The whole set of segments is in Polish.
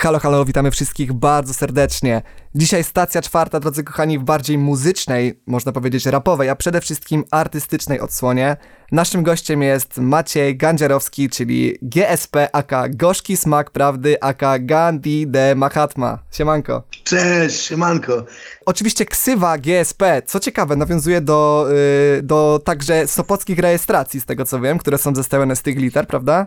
Halo, halo, witamy wszystkich bardzo serdecznie. Dzisiaj stacja czwarta, drodzy kochani, w bardziej muzycznej, można powiedzieć rapowej, a przede wszystkim artystycznej odsłonie. Naszym gościem jest Maciej Gandziarowski, czyli GSP aka Gorzki Smak Prawdy aka Gandhi de Mahatma. Siemanko. Cześć, siemanko. Oczywiście ksywa GSP, co ciekawe, nawiązuje do, yy, do także sopockich rejestracji, z tego co wiem, które są zestawione z tych liter, prawda?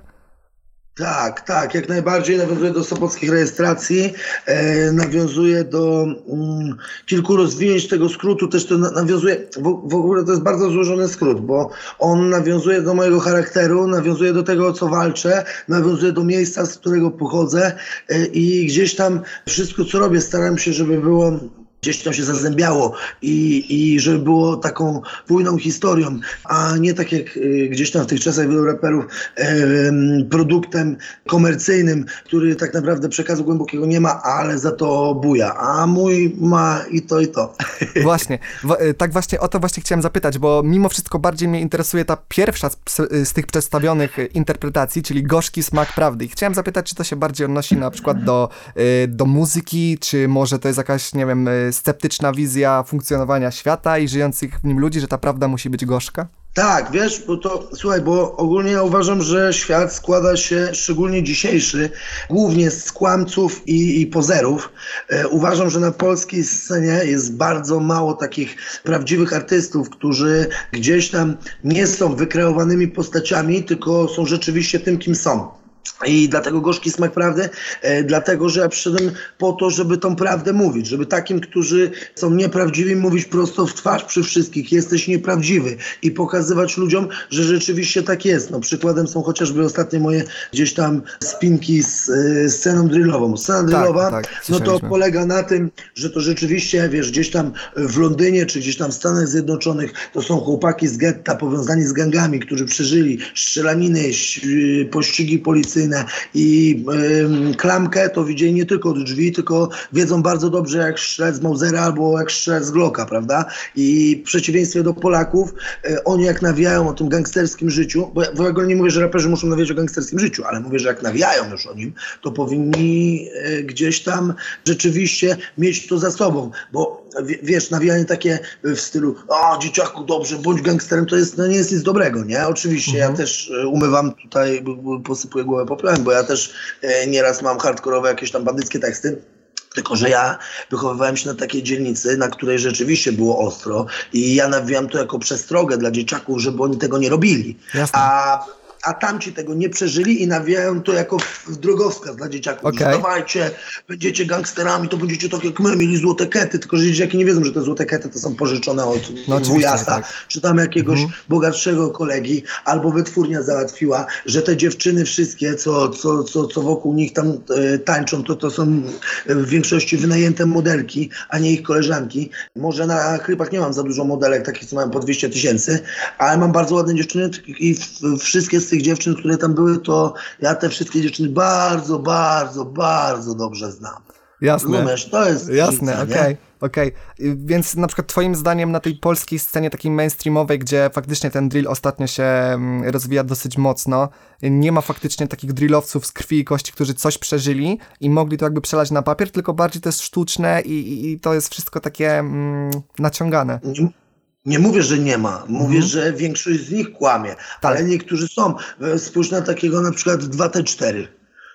Tak, tak, jak najbardziej nawiązuje do sopockich rejestracji, e, nawiązuje do mm, kilku rozwinięć tego skrótu, też to nawiązuje, w, w, ogóle to jest bardzo złożony skrót, bo on nawiązuje do mojego charakteru, nawiązuje do tego, o co walczę, nawiązuje do miejsca, z którego pochodzę e, i gdzieś tam wszystko, co robię, staram się, żeby było gdzieś tam się zazębiało i, i żeby było taką pójną historią, a nie tak jak y, gdzieś tam w tych czasach wielu raperów y, produktem komercyjnym, który tak naprawdę przekazu głębokiego nie ma, ale za to buja, a mój ma i to i to. Właśnie, w, tak właśnie o to właśnie chciałem zapytać, bo mimo wszystko bardziej mnie interesuje ta pierwsza z, z tych przedstawionych interpretacji, czyli gorzki smak prawdy. I chciałem zapytać, czy to się bardziej odnosi na przykład do, y, do muzyki, czy może to jest jakaś, nie wiem, sceptyczna wizja funkcjonowania świata i żyjących w nim ludzi, że ta prawda musi być gorzka? Tak, wiesz, bo to, słuchaj, bo ogólnie ja uważam, że świat składa się, szczególnie dzisiejszy, głównie z kłamców i, i pozerów. E, uważam, że na polskiej scenie jest bardzo mało takich prawdziwych artystów, którzy gdzieś tam nie są wykreowanymi postaciami, tylko są rzeczywiście tym, kim są. I dlatego gorzki smak prawdy, e, dlatego że ja przyszedłem po to, żeby tą prawdę mówić, żeby takim, którzy są nieprawdziwi, mówić prosto w twarz przy wszystkich, jesteś nieprawdziwy i pokazywać ludziom, że rzeczywiście tak jest. No, przykładem są chociażby ostatnie moje gdzieś tam spinki z e, sceną drillową. Scena tak, drillowa, tak, tak, no to polega na tym, że to rzeczywiście, wiesz, gdzieś tam w Londynie, czy gdzieś tam w Stanach Zjednoczonych, to są chłopaki z getta powiązani z gangami, którzy przeżyli strzelaniny, pościgi policyjne, i y, klamkę to widzieli nie tylko od drzwi, tylko wiedzą bardzo dobrze jak strzelać z Mausera albo jak strzelać z Glocka, prawda? I w przeciwieństwie do Polaków, y, oni jak nawijają o tym gangsterskim życiu, bo ja w ogóle nie mówię, że raperzy muszą nawijać o gangsterskim życiu, ale mówię, że jak nawijają już o nim, to powinni y, gdzieś tam rzeczywiście mieć to za sobą, bo wiesz, nawijanie takie w stylu a dzieciaku dobrze, bądź gangsterem, to jest, no nie jest nic dobrego, nie? Oczywiście mhm. ja też umywam tutaj, posypuję głowę popiołem, bo ja też e, nieraz mam hardkorowe jakieś tam bandyckie teksty. Tylko, że ja wychowywałem się na takiej dzielnicy, na której rzeczywiście było ostro i ja nawijam to jako przestrogę dla dzieciaków, żeby oni tego nie robili. Jasne. A a tamci tego nie przeżyli i nawijają to jako drogowskaz dla dzieciaków. Okay. Dawajcie, będziecie gangsterami, to będziecie tak jak my, mieli złote kety, tylko że dzieciaki nie wiedzą, że te złote kety to są pożyczone od no, wujasa, tak. czy tam jakiegoś mhm. bogatszego kolegi, albo wytwórnia załatwiła, że te dziewczyny wszystkie, co, co, co, co wokół nich tam e, tańczą, to to są w większości wynajęte modelki, a nie ich koleżanki. Może na klipach nie mam za dużo modelek, takich co mają po 200 tysięcy, ale mam bardzo ładne dziewczyny i wszystkie tych dziewczyn, które tam były, to ja te wszystkie dziewczyny bardzo, bardzo, bardzo dobrze znam. Jasne. Rozumiesz? To jest Jasne, okej. Okay. Okej, okay. więc na przykład twoim zdaniem na tej polskiej scenie takiej mainstreamowej, gdzie faktycznie ten drill ostatnio się mm, rozwija dosyć mocno, nie ma faktycznie takich drillowców z krwi i kości, którzy coś przeżyli i mogli to jakby przelać na papier, tylko bardziej to jest sztuczne i, i, i to jest wszystko takie mm, naciągane. Nie mówię, że nie ma. Mówię, mhm. że większość z nich kłamie, tak. ale niektórzy są. E, spójrz na takiego na przykład 2T4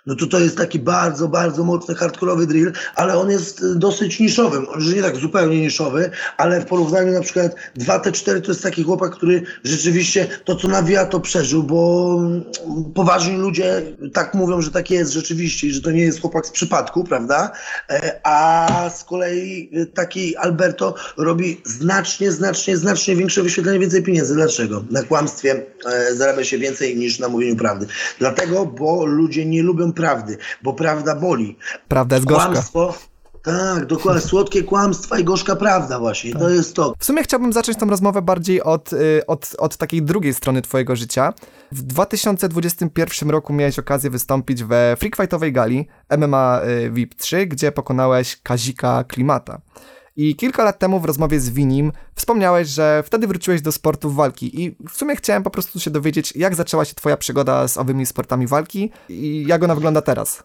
no to to jest taki bardzo, bardzo mocny hardkorowy drill, ale on jest y, dosyć niszowy. Może nie tak zupełnie niszowy, ale w porównaniu na przykład 2T4 to jest taki chłopak, który rzeczywiście to, co nawija, to przeżył, bo mm, poważni ludzie tak mówią, że tak jest rzeczywiście i że to nie jest chłopak z przypadku, prawda? E, a z kolei y, taki Alberto robi znacznie, znacznie, znacznie większe wyświetlenie, więcej pieniędzy. Dlaczego? Na kłamstwie e, zarabia się więcej niż na mówieniu prawdy. Dlatego, bo ludzie nie lubią prawdy, bo prawda boli. Prawda jest gorzka. Kłamstwo, tak, dokładnie. Słodkie kłamstwa i gorzka prawda właśnie. Tak. To jest to. W sumie chciałbym zacząć tą rozmowę bardziej od, y, od, od takiej drugiej strony twojego życia. W 2021 roku miałeś okazję wystąpić we freakfightowej gali MMA y, VIP 3, gdzie pokonałeś Kazika Klimata. I kilka lat temu w rozmowie z Winim wspomniałeś, że wtedy wróciłeś do sportów walki i w sumie chciałem po prostu się dowiedzieć, jak zaczęła się twoja przygoda z owymi sportami walki i jak ona wygląda teraz.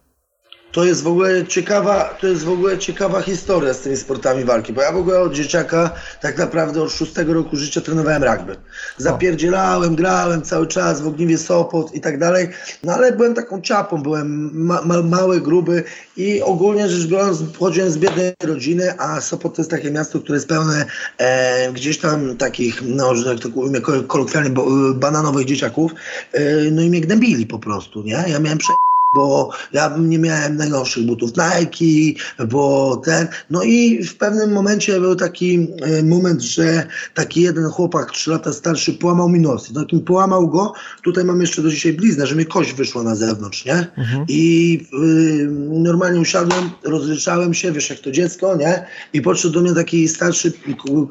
To jest w ogóle ciekawa, to jest w ogóle ciekawa historia z tymi sportami walki, bo ja w ogóle od dzieciaka tak naprawdę od szóstego roku życia trenowałem rugby. Zapierdzielałem, grałem cały czas w Ogniwie Sopot i tak dalej, no ale byłem taką ciapą, byłem ma, ma, mały, gruby i ogólnie rzecz biorąc pochodziłem z biednej rodziny, a Sopot to jest takie miasto, które jest pełne e, gdzieś tam takich, no, że tak to mówię kolokwialnie, bananowych dzieciaków, e, no i mnie gnębili po prostu, nie? Ja miałem prze bo ja nie miałem najnowszych butów Nike, bo ten, no i w pewnym momencie był taki e, moment, że taki jeden chłopak, trzy lata starszy, połamał mi nos. I takim połamał go, tutaj mam jeszcze do dzisiaj bliznę, że mi kość wyszła na zewnątrz, nie? Mhm. I y, normalnie usiadłem, rozryczałem się, wiesz jak to dziecko, nie? I podszedł do mnie taki starszy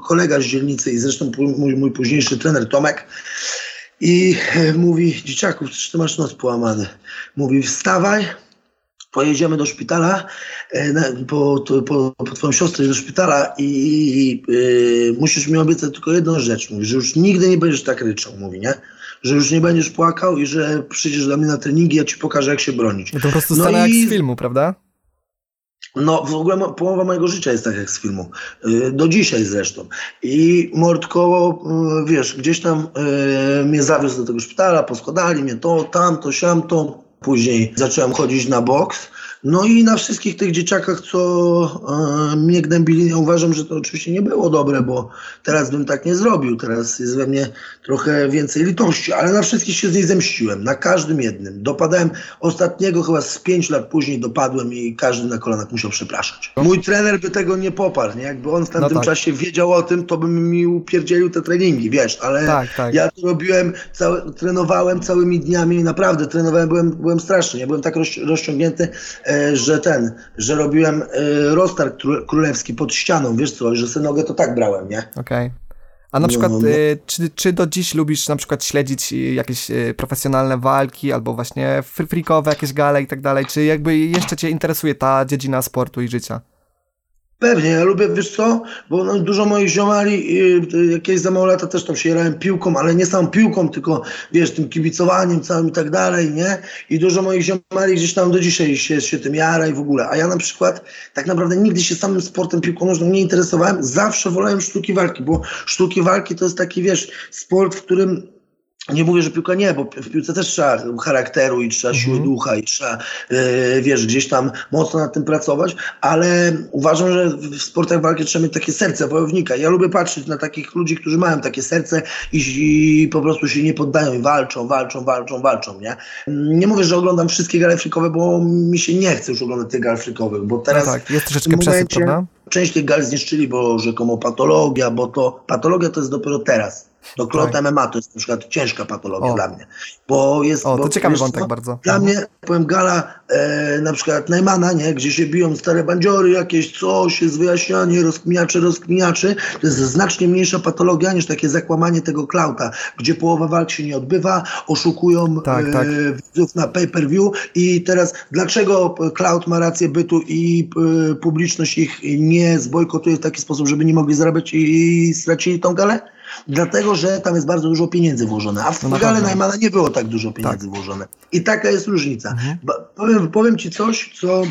kolega z dzielnicy i zresztą mój, mój późniejszy trener Tomek, i mówi, dzieciaku, czy ty masz nos połamany? Mówi, wstawaj, pojedziemy do szpitala, e, po, po, po twoją siostrę do szpitala i, i y, musisz mi obiecać tylko jedną rzecz. Mówi, że już nigdy nie będziesz tak ryczał, mówi, nie? Że już nie będziesz płakał i że przyjdziesz do mnie na treningi, ja ci pokażę, jak się bronić. No to po prostu no i... jak z filmu, prawda? No, w ogóle połowa mojego życia jest tak jak z filmu. Y, do dzisiaj zresztą. I Mordkoło, y, wiesz, gdzieś tam y, mnie zawiózł do tego szpitala, poskładali mnie to, tamto, siamto. Później zacząłem chodzić na boks. No i na wszystkich tych dzieciakach, co e, mnie gnębili, ja uważam, że to oczywiście nie było dobre, bo teraz bym tak nie zrobił. Teraz jest we mnie trochę więcej litości, ale na wszystkich się z niej zemściłem, na każdym jednym. Dopadałem ostatniego, chyba z pięć lat później dopadłem i każdy na kolanach musiał przepraszać. Mój trener by tego nie poparł, nie? Jakby on w tamtym no tak. czasie wiedział o tym, to bym mi upierdzielił te treningi, wiesz, ale tak, tak. ja to robiłem, całe, trenowałem całymi dniami, naprawdę trenowałem, byłem, byłem straszny, ja byłem tak rozciągnięty, E, że ten, że robiłem e, roztarg królewski pod ścianą, wiesz co, że sobie nogę to tak brałem, nie? Okej. Okay. A na no, przykład, no, no. Czy, czy do dziś lubisz na przykład śledzić jakieś profesjonalne walki, albo właśnie freakowe jakieś gale i tak dalej? Czy jakby jeszcze cię interesuje ta dziedzina sportu i życia? Pewnie, ja lubię, wiesz co, bo no, dużo moich ziomali, yy, jakieś za mało lata też tam się jarałem piłką, ale nie samą piłką, tylko wiesz, tym kibicowaniem całym i tak dalej, nie? I dużo moich ziomali gdzieś tam do dzisiaj się, się tym jara i w ogóle. A ja na przykład tak naprawdę nigdy się samym sportem piłką nożną nie interesowałem, zawsze wolałem sztuki walki, bo sztuki walki to jest taki, wiesz, sport, w którym nie mówię, że piłka nie, bo w piłce też trzeba charakteru i trzeba siły mm -hmm. ducha i trzeba, yy, wiesz, gdzieś tam mocno nad tym pracować, ale uważam, że w sportach walki trzeba mieć takie serce wojownika. Ja lubię patrzeć na takich ludzi, którzy mają takie serce i, i po prostu się nie poddają i walczą, walczą, walczą, walczą, nie? Nie mówię, że oglądam wszystkie gale frikowe, bo mi się nie chce już oglądać tych gal frikowych, bo teraz... No tak, jest troszeczkę przesyp, prawda? Część tych gal zniszczyli, bo rzekomo patologia, bo to... Patologia to jest dopiero teraz to klot tak. MMA to jest na przykład ciężka patologia o. dla mnie. Bo jest, o, to bo, ciekawy wątek bardzo. Dla mhm. mnie, powiem, gala e, na przykład Najmana, nie, gdzie się biją stare bandziory, jakieś coś, jest wyjaśnianie, rozkminiacze, rozkminiaczy, to jest znacznie mniejsza patologia niż takie zakłamanie tego klauta, gdzie połowa walk się nie odbywa, oszukują tak, e, tak. widzów na pay-per-view i teraz dlaczego cloud ma rację bytu i e, publiczność ich nie zbojkotuje w taki sposób, żeby nie mogli zarabiać i stracili tą galę? Dlatego, że tam jest bardzo dużo pieniędzy włożone, a w no Gale Najmana nie było tak dużo pieniędzy tak. włożone. I taka jest różnica. Mhm. Powiem, powiem Ci coś, co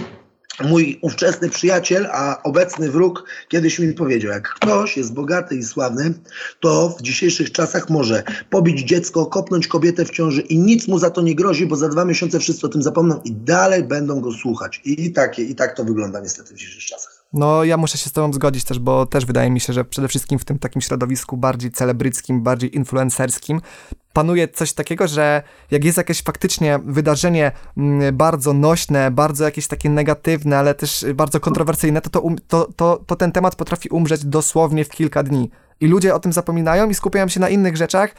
mój ówczesny przyjaciel, a obecny wróg kiedyś mi powiedział, jak ktoś jest bogaty i sławny, to w dzisiejszych czasach może pobić dziecko, kopnąć kobietę w ciąży i nic mu za to nie grozi, bo za dwa miesiące wszyscy o tym zapomną i dalej będą go słuchać. I, takie, i tak to wygląda niestety w dzisiejszych czasach. No, ja muszę się z tobą zgodzić też, bo też wydaje mi się, że przede wszystkim w tym takim środowisku bardziej celebryckim, bardziej influencerskim panuje coś takiego, że jak jest jakieś faktycznie wydarzenie mm, bardzo nośne, bardzo jakieś takie negatywne, ale też bardzo kontrowersyjne, to, um, to, to, to ten temat potrafi umrzeć dosłownie w kilka dni. I ludzie o tym zapominają i skupiają się na innych rzeczach,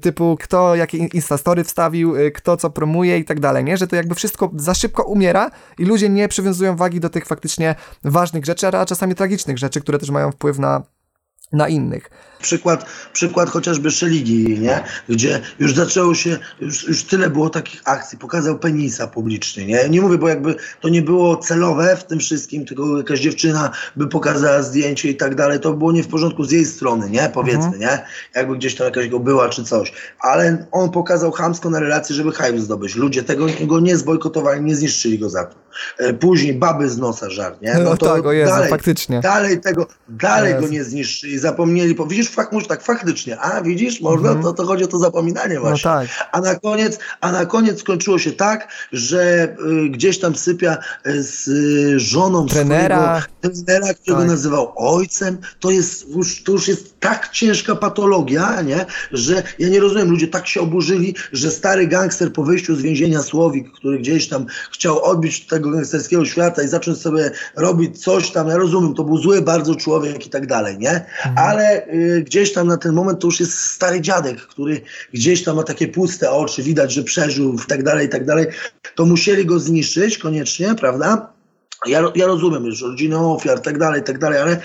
typu kto jakie instastory wstawił, y, kto co promuje i tak dalej, nie? Że to jakby wszystko za szybko umiera i ludzie nie przywiązują wagi do tych faktycznie ważnych rzeczy, a czasami tragicznych rzeczy, które też mają wpływ na na innych. Przykład, przykład chociażby Szeligi, nie? gdzie już zaczęło się, już, już tyle było takich akcji, pokazał penisa publicznie. Nie? nie mówię, bo jakby to nie było celowe w tym wszystkim, tylko jakaś dziewczyna by pokazała zdjęcie i tak dalej, to było nie w porządku z jej strony, nie? Powiedzmy, mhm. nie? Jakby gdzieś tam jakaś go była czy coś. Ale on pokazał chamsko na relacji, żeby hype zdobyć. Ludzie tego go nie zbojkotowali, nie zniszczyli go za to. E, później baby z nosa żart, nie? No, no to tak, o Jezu, dalej, faktycznie. Dalej tego, dalej go nie zniszczyli, zapomnieli, bo widzisz, fakt, może tak faktycznie, a widzisz, można, mm -hmm. to, to chodzi o to zapominanie no właśnie. No tak. A na koniec, a na koniec skończyło się tak, że y, gdzieś tam sypia y, z y, żoną trenera, swojego trenera, którego tak. nazywał ojcem, to jest już, to już jest tak ciężka patologia, nie? że ja nie rozumiem, ludzie tak się oburzyli, że stary gangster po wyjściu z więzienia Słowik, który gdzieś tam chciał odbić tego gangsterskiego świata i zacząć sobie robić coś tam, ja rozumiem, to był zły bardzo człowiek i tak dalej, nie? Mhm. Ale y, gdzieś tam na ten moment to już jest stary dziadek, który gdzieś tam ma takie puste oczy, widać, że przeżył i tak dalej, i tak dalej, to musieli go zniszczyć koniecznie, prawda? Ja, ja rozumiem już rodzinę ofiar, tak dalej, tak dalej, ale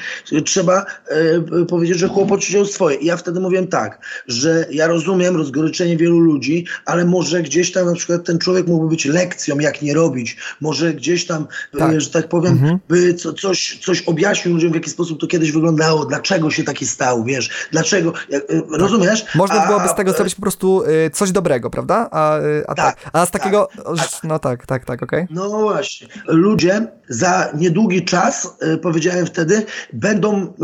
trzeba e, powiedzieć, że chłopot wziął swoje. I ja wtedy mówiłem tak, że ja rozumiem rozgoryczenie wielu ludzi, ale może gdzieś tam na przykład ten człowiek mógłby być lekcją, jak nie robić. Może gdzieś tam, e, tak. E, że tak powiem, mhm. by co, coś, coś objaśnił ludziom, w jaki sposób to kiedyś wyglądało, dlaczego się taki stał, wiesz, dlaczego, e, rozumiesz? Można a, byłoby z tego zrobić po prostu y, coś dobrego, prawda? A, y, a tak, tak, a z takiego, tak, no tak, tak, tak, okej. Okay. No właśnie. Ludzie za niedługi czas, e, powiedziałem wtedy, będą e,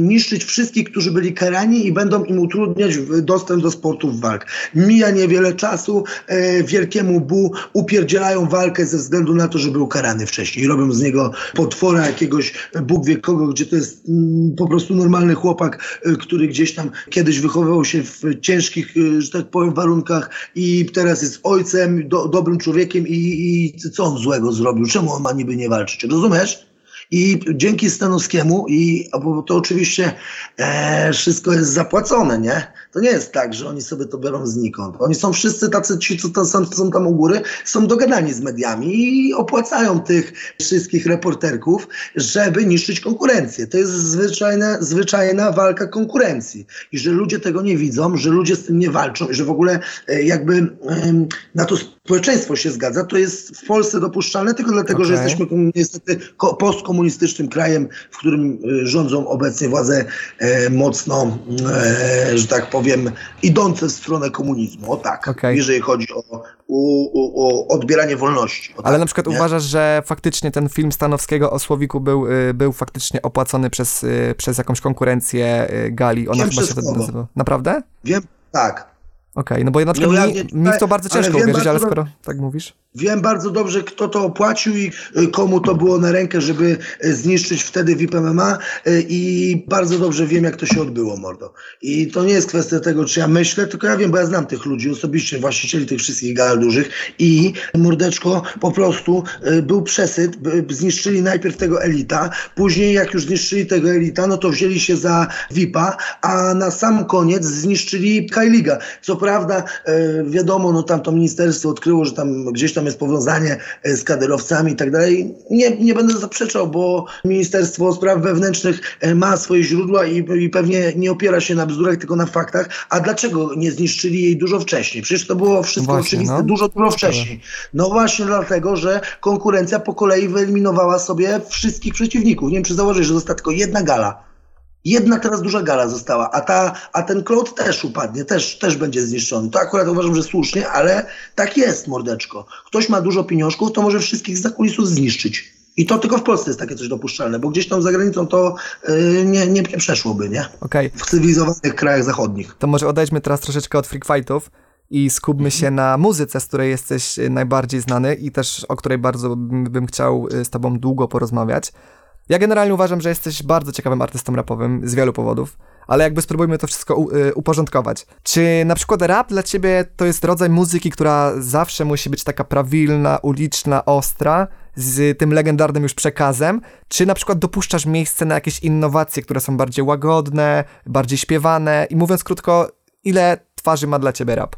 niszczyć wszystkich, którzy byli karani i będą im utrudniać dostęp do sportów walk. Mija niewiele czasu, e, wielkiemu Bu upierdzielają walkę ze względu na to, że był karany wcześniej. Robią z niego potwora jakiegoś Bóg wie kogo, gdzie to jest mm, po prostu normalny chłopak, który gdzieś tam kiedyś wychowywał się w ciężkich, że tak powiem, warunkach i teraz jest ojcem, do, dobrym człowiekiem i, i co on złego zrobił? Czemu on ma niby nie walczyć? Walczyć. Rozumiesz? I dzięki Stanowskiemu, i bo to oczywiście e, wszystko jest zapłacone, nie? To nie jest tak, że oni sobie to biorą znikąd. Oni są wszyscy tacy, ci, co tam, są tam u góry, są dogadani z mediami i opłacają tych wszystkich reporterków, żeby niszczyć konkurencję. To jest zwyczajna, zwyczajna walka konkurencji. I że ludzie tego nie widzą, że ludzie z tym nie walczą, i że w ogóle e, jakby e, na to społeczeństwo się zgadza, to jest w Polsce dopuszczalne tylko dlatego, okay. że jesteśmy niestety postkomunistycznym krajem, w którym e, rządzą obecnie władze e, mocno, e, że tak powiem, idące w stronę komunizmu. O tak, okay. jeżeli chodzi o, o, o odbieranie wolności. Ale tak, na przykład nie? uważasz, że faktycznie ten film Stanowskiego o Słowiku był, y, był faktycznie opłacony przez, y, przez jakąś konkurencję y, Gali? Ona Wiem chyba się wtedy nazywała. Naprawdę? Wiem, tak. Okej, okay, no bo ja na przykład no, mi, mi to bardzo ciężko uwierzyć, ale skoro tak mówisz. Wiem bardzo dobrze, kto to opłacił i y, komu to było na rękę, żeby y, zniszczyć wtedy VIP MMA y, i bardzo dobrze wiem, jak to się odbyło, mordo. I to nie jest kwestia tego, czy ja myślę, tylko ja wiem, bo ja znam tych ludzi osobiście, właścicieli tych wszystkich gal dużych i mordeczko po prostu był przesyt, zniszczyli najpierw tego Elita, później jak już zniszczyli tego Elita, no to wzięli się za VIPa, a na sam koniec zniszczyli Kajliga. Co prawda, wiadomo, no tam to ministerstwo odkryło, że tam gdzieś tam tam jest powiązanie e, z kaderowcami i tak dalej. Nie, nie będę zaprzeczał, bo Ministerstwo Spraw Wewnętrznych e, ma swoje źródła i, i pewnie nie opiera się na bzdurach, tylko na faktach. A dlaczego nie zniszczyli jej dużo wcześniej? Przecież to było wszystko właśnie, oczywiste no. dużo, dużo wcześniej. No właśnie dlatego, że konkurencja po kolei wyeliminowała sobie wszystkich przeciwników. Nie wiem, czy założyć, że została tylko jedna gala Jedna teraz duża gala została, a, ta, a ten Cloud też upadnie, też, też będzie zniszczony. To akurat uważam, że słusznie, ale tak jest, mordeczko. Ktoś ma dużo pieniążków, to może wszystkich z zakulisów zniszczyć. I to tylko w Polsce jest takie coś dopuszczalne, bo gdzieś tam za granicą to yy, nie, nie, nie przeszłoby, nie? Okay. W cywilizowanych krajach zachodnich. To może odejdźmy teraz troszeczkę od freak fightów i skupmy się na muzyce, z której jesteś najbardziej znany i też o której bardzo bym chciał z tobą długo porozmawiać. Ja generalnie uważam, że jesteś bardzo ciekawym artystą rapowym z wielu powodów, ale jakby spróbujmy to wszystko u, y, uporządkować. Czy na przykład rap dla ciebie to jest rodzaj muzyki, która zawsze musi być taka prawilna, uliczna, ostra, z tym legendarnym już przekazem, czy na przykład dopuszczasz miejsce na jakieś innowacje, które są bardziej łagodne, bardziej śpiewane i mówiąc krótko, ile twarzy ma dla ciebie rap?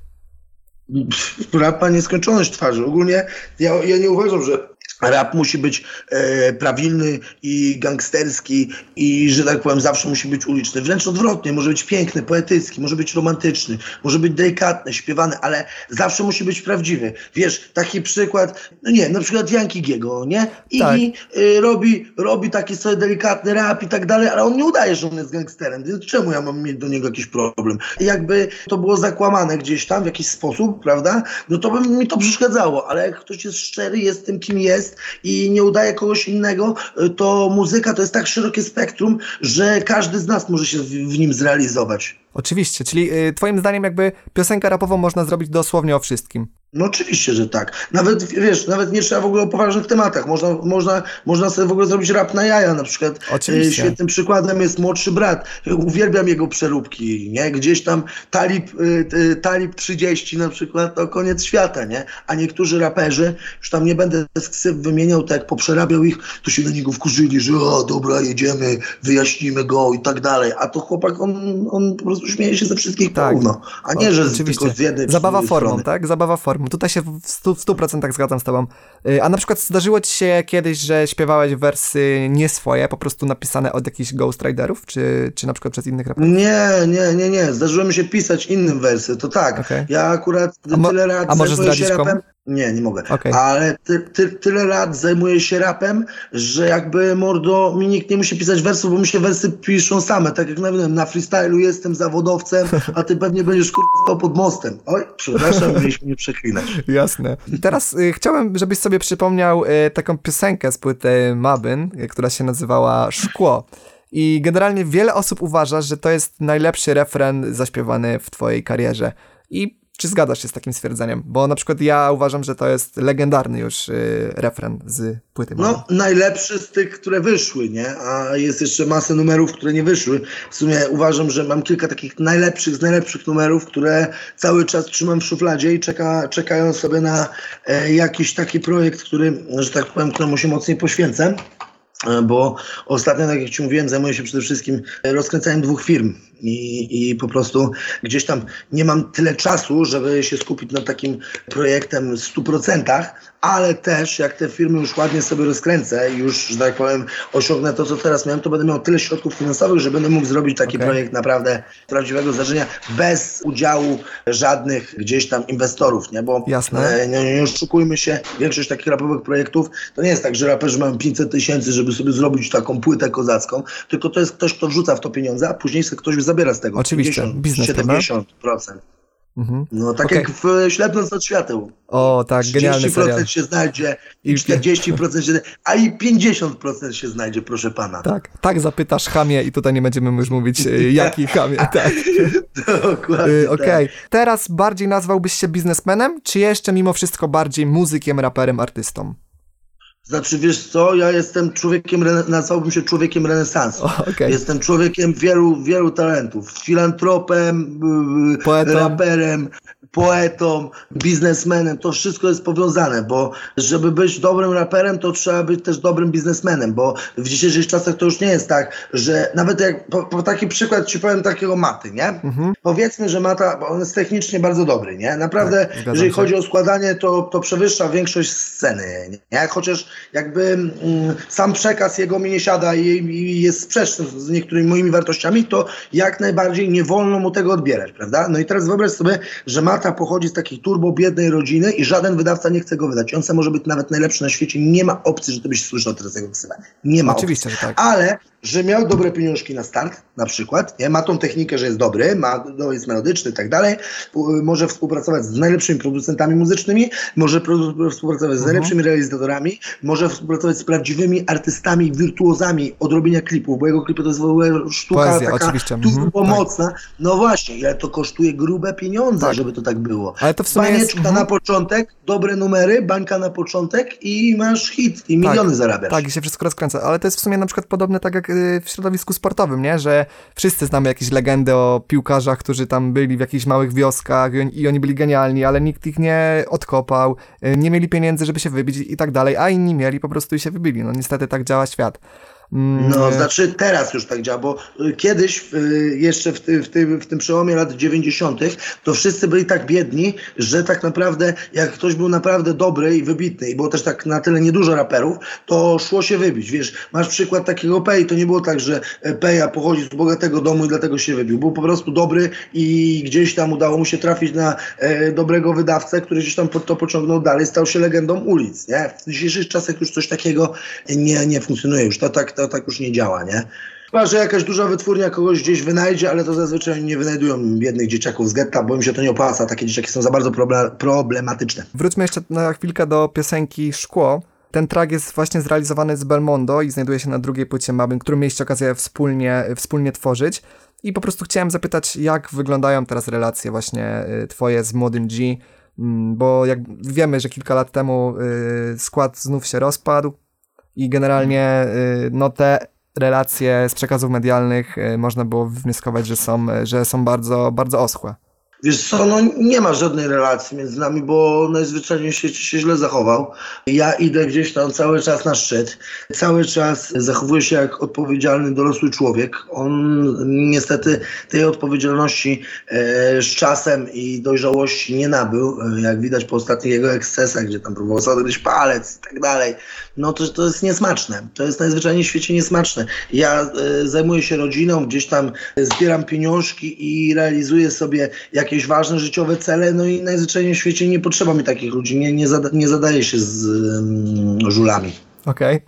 Rap ma nieskończoność twarzy. Ogólnie ja, ja nie uważam, że Rap musi być e, prawilny i gangsterski i, że tak powiem, zawsze musi być uliczny. Wręcz odwrotnie, może być piękny, poetycki, może być romantyczny, może być delikatny, śpiewany, ale zawsze musi być prawdziwy. Wiesz, taki przykład, no nie, na przykład Janki Giego, nie? I tak. y, robi, robi taki sobie delikatny rap i tak dalej, ale on nie udaje, że on jest gangsterem, więc czemu ja mam mieć do niego jakiś problem? I jakby to było zakłamane gdzieś tam w jakiś sposób, prawda? No to by mi to przeszkadzało, ale jak ktoś jest szczery, jest tym, kim jest, i nie udaje kogoś innego, y, to muzyka to jest tak szerokie spektrum, że każdy z nas może się w nim zrealizować. Oczywiście, czyli y, twoim zdaniem jakby piosenkę rapową można zrobić dosłownie o wszystkim. No oczywiście, że tak. Nawet, wiesz, nawet nie trzeba w ogóle o poważnych tematach. Można, można, można sobie w ogóle zrobić rap na jaja na przykład. Oczywiście. Świetnym przykładem jest młodszy brat. Uwielbiam jego przeróbki, nie? Gdzieś tam Talib, y, Talib 30 na przykład, to koniec świata, nie? A niektórzy raperzy, już tam nie będę ksyw wymieniał, tak jak poprzerabiał ich, to się na niego wkurzyli, że o, dobra, jedziemy, wyjaśnimy go i tak dalej. A to chłopak, on, on po prostu śmieje się ze wszystkich tak. Pełno, a nie, że Oczywiście. tylko z jednej Zabawa formą, strony. tak? Zabawa formą. Tutaj się w 100%, w 100% zgadzam z tobą. Y, a na przykład zdarzyło ci się kiedyś, że śpiewałeś wersy nie swoje, po prostu napisane od jakichś ghostwriterów, czy, czy na przykład przez innych raperów? Nie, nie, nie, nie. Zdarzyło mi się pisać innym wersy, to tak. Okay. Ja akurat tyle lat a możesz zdradzić się rapem. Komu? Nie, nie mogę. Okay. Ale ty, ty, tyle lat zajmuję się rapem, że jakby mordo, mi nikt nie musi pisać wersów, bo mi się wersy piszą same. Tak jak mówiłem, na freestylu jestem zawodowcem, a ty pewnie będziesz kurwa pod mostem. Oj, przepraszam, mieliśmy nie przeklinać. Jasne. Teraz y, chciałem, żebyś sobie przypomniał y, taką piosenkę z płyty Mabyn, y, która się nazywała Szkło. I generalnie wiele osób uważa, że to jest najlepszy refren zaśpiewany w twojej karierze. I czy zgadzasz się z takim stwierdzeniem? Bo na przykład ja uważam, że to jest legendarny już y, refren z płyty. No, najlepszy z tych, które wyszły, nie? A jest jeszcze masę numerów, które nie wyszły. W sumie uważam, że mam kilka takich najlepszych z najlepszych numerów, które cały czas trzymam w szufladzie i czeka, czekają sobie na e, jakiś taki projekt, który, że tak powiem, któremu się mocniej poświęcę. E, bo ostatnio, tak jak Ci mówiłem, zajmuję się przede wszystkim rozkręcaniem dwóch firm i, i po prostu gdzieś tam nie mam tyle czasu, żeby się skupić na takim projektem w 100%, ale też jak te firmy już ładnie sobie rozkręcę i już, że tak powiem, osiągnę to, co teraz miałem, to będę miał tyle środków finansowych, że będę mógł zrobić taki okay. projekt naprawdę prawdziwego zdarzenia bez udziału żadnych gdzieś tam inwestorów, nie? Bo Jasne. E, nie, nie oszukujmy się, większość takich rapowych projektów to nie jest tak, że raperzy mają 500 tysięcy, żeby sobie zrobić taką płytę kozacką, tylko to jest ktoś, kto wrzuca w to pieniądze, a później sobie ktoś zabiera z tego. Oczywiście, 50, biznes 70%. Mhm. No tak okay. jak w Ślepnąc od świateł. O, tak, genialny serial. 30% się znajdzie, i 40% się a i 50% się znajdzie, proszę pana. Tak, tak zapytasz chamie i tutaj nie będziemy już mówić e, jaki chamie, tak. Dokładnie y, Okej, okay. tak. teraz bardziej nazwałbyś się biznesmenem, czy jeszcze mimo wszystko bardziej muzykiem, raperem, artystą? Znaczy, wiesz co, ja jestem człowiekiem, nazwałbym się człowiekiem renesansu. okay. Jestem człowiekiem wielu, wielu talentów. Filantropem, Poetą. raperem, poetą, biznesmenem, to wszystko jest powiązane, bo żeby być dobrym raperem, to trzeba być też dobrym biznesmenem, bo w dzisiejszych czasach to już nie jest tak, że nawet jak, po, po taki przykład ci powiem takiego Maty, nie? Mhm. Powiedzmy, że Mata, bo on jest technicznie bardzo dobry, nie? Naprawdę, tak, jeżeli się. chodzi o składanie, to, to przewyższa większość sceny, nie? Chociaż jakby mm, sam przekaz jego mi nie siada i, i jest sprzeczny z niektórymi moimi wartościami, to jak najbardziej nie wolno mu tego odbierać, prawda? No i teraz wyobraź sobie, że Mata Tata pochodzi z takiej turbo biednej rodziny i żaden wydawca nie chce go wydać. I on sam może być nawet najlepszy na świecie. Nie ma opcji, że ty byś słyszał teraz jego ksywę. Nie ma Oczywiście, opcji. że tak. Ale że miał dobre pieniążki na start, na przykład, nie? ma tą technikę, że jest dobry, ma, no, jest melodyczny i tak dalej, może współpracować z najlepszymi producentami muzycznymi, może współpracować z mhm. najlepszymi realizatorami, może współpracować z prawdziwymi artystami, wirtuozami od robienia klipów, bo jego klipy to jest w ogóle sztuka Poezja, taka oczywiście. Mhm, pomocna. Tak. No właśnie, ile to kosztuje grube pieniądze, tak. żeby to tak było. Ale to w sumie Banieczka jest... na początek, dobre numery, bańka na początek i masz hit i miliony tak, zarabiasz. Tak, i się wszystko rozkręca, ale to jest w sumie na przykład podobne tak jak w środowisku sportowym, nie? Że wszyscy znamy jakieś legendy o piłkarzach, którzy tam byli w jakichś małych wioskach i oni byli genialni, ale nikt ich nie odkopał, y, nie mieli pieniędzy, żeby się wybić i tak dalej, a inni mieli po prostu i się wybili. No niestety tak działa świat. Mm, no, znaczy teraz już tak działa, bo y, kiedyś y, jeszcze w, ty, w, tym, w tym przełomie lat 90. to wszyscy byli tak biedni, że tak naprawdę jak ktoś był naprawdę dobry i wybitny i było też tak na tyle niedużo raperów, to szło się wybić. Wiesz, masz przykład takiego Pei, to nie było tak, że e, Peja pochodzi z bogatego domu i dlatego się wybił. Był po prostu dobry i gdzieś tam udało mu się trafić na e, dobrego wydawcę, który gdzieś tam to pociągnął dalej, stał się legendą ulic. Nie? W dzisiejszych czasach już coś takiego nie, nie funkcjonuje. Już to tak, to tak już nie działa, nie? Chyba, że jakaś duża wytwórnia kogoś gdzieś wynajdzie, ale to zazwyczaj nie wynajdują biednych dzieciaków z getta, bo im się to nie opłaca. Takie dzieciaki są za bardzo problematyczne. Wróćmy jeszcze na chwilkę do piosenki Szkło. Ten track jest właśnie zrealizowany z Belmondo i znajduje się na drugiej płycie Mabin, którą mieliście okazję wspólnie, wspólnie tworzyć. I po prostu chciałem zapytać, jak wyglądają teraz relacje właśnie y, twoje z młodym G, mm, bo jak wiemy, że kilka lat temu y, skład znów się rozpadł i generalnie y, no te relacje z przekazów medialnych można było wnioskować, że są, że są bardzo, bardzo oschłe. Wiesz co, no nie ma żadnej relacji między nami, bo najzwyczajniej się, się źle zachował. Ja idę gdzieś tam cały czas na szczyt. Cały czas zachowuję się jak odpowiedzialny dorosły człowiek. On niestety tej odpowiedzialności e, z czasem i dojrzałości nie nabył. E, jak widać po ostatnich jego ekscesach, gdzie tam próbował odgryźć palec i tak dalej. No to, to jest niesmaczne. To jest najzwyczajniej w świecie niesmaczne. Ja e, zajmuję się rodziną, gdzieś tam zbieram pieniążki i realizuję sobie jakieś jakieś ważne życiowe cele, no i najzwyczajniej w świecie nie potrzeba mi takich ludzi, nie, nie, zada, nie zadaje się z um, żulami. Okej.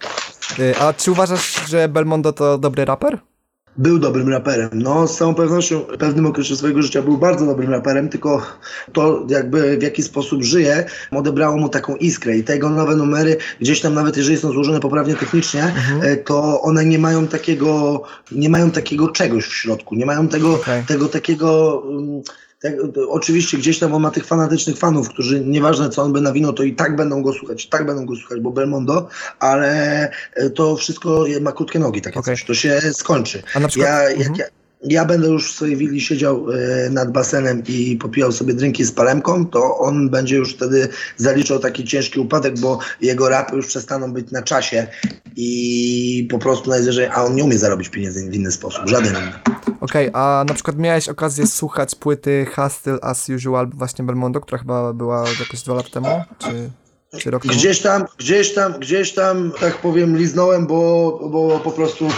Okay. A czy uważasz, że Belmondo to dobry raper? był dobrym raperem. No, z całą pewnością w pewnym okresie swojego życia był bardzo dobrym raperem, tylko to jakby w jaki sposób żyje, odebrało mu taką iskrę i te jego nowe numery, gdzieś tam nawet jeżeli są złożone poprawnie technicznie, mhm. E, to one nie mają takiego, nie mają takiego czegoś w środku, nie mają tego, okay. tego takiego... Um, tak, oczywiście gdzieś tam on ma tych fanatycznych fanów, którzy nieważne co on by nawinął, to i tak będą go słuchać, tak będą go słuchać, bo Belmondo, ale e, to wszystko ma krótkie nogi, takie okay. coś, to się skończy. A na przykład, ja, jak mhm. ja, ja będę już w swojej willi siedział e, nad basenem i popijał sobie drinki z palemką, to on będzie już wtedy zaliczał taki ciężki upadek, bo jego rapy już przestaną być na czasie i po prostu najwyżej, a on nie umie zarobić pieniędzy w inny sposób, żaden inny. Okej, okay, a na przykład miałeś okazję słuchać płyty Hustle As Usual właśnie Belmondo, która chyba była jakoś dwa lata temu, czy... Gdzieś tam, gdzieś tam, gdzieś tam, tak powiem, liznąłem, bo, bo po prostu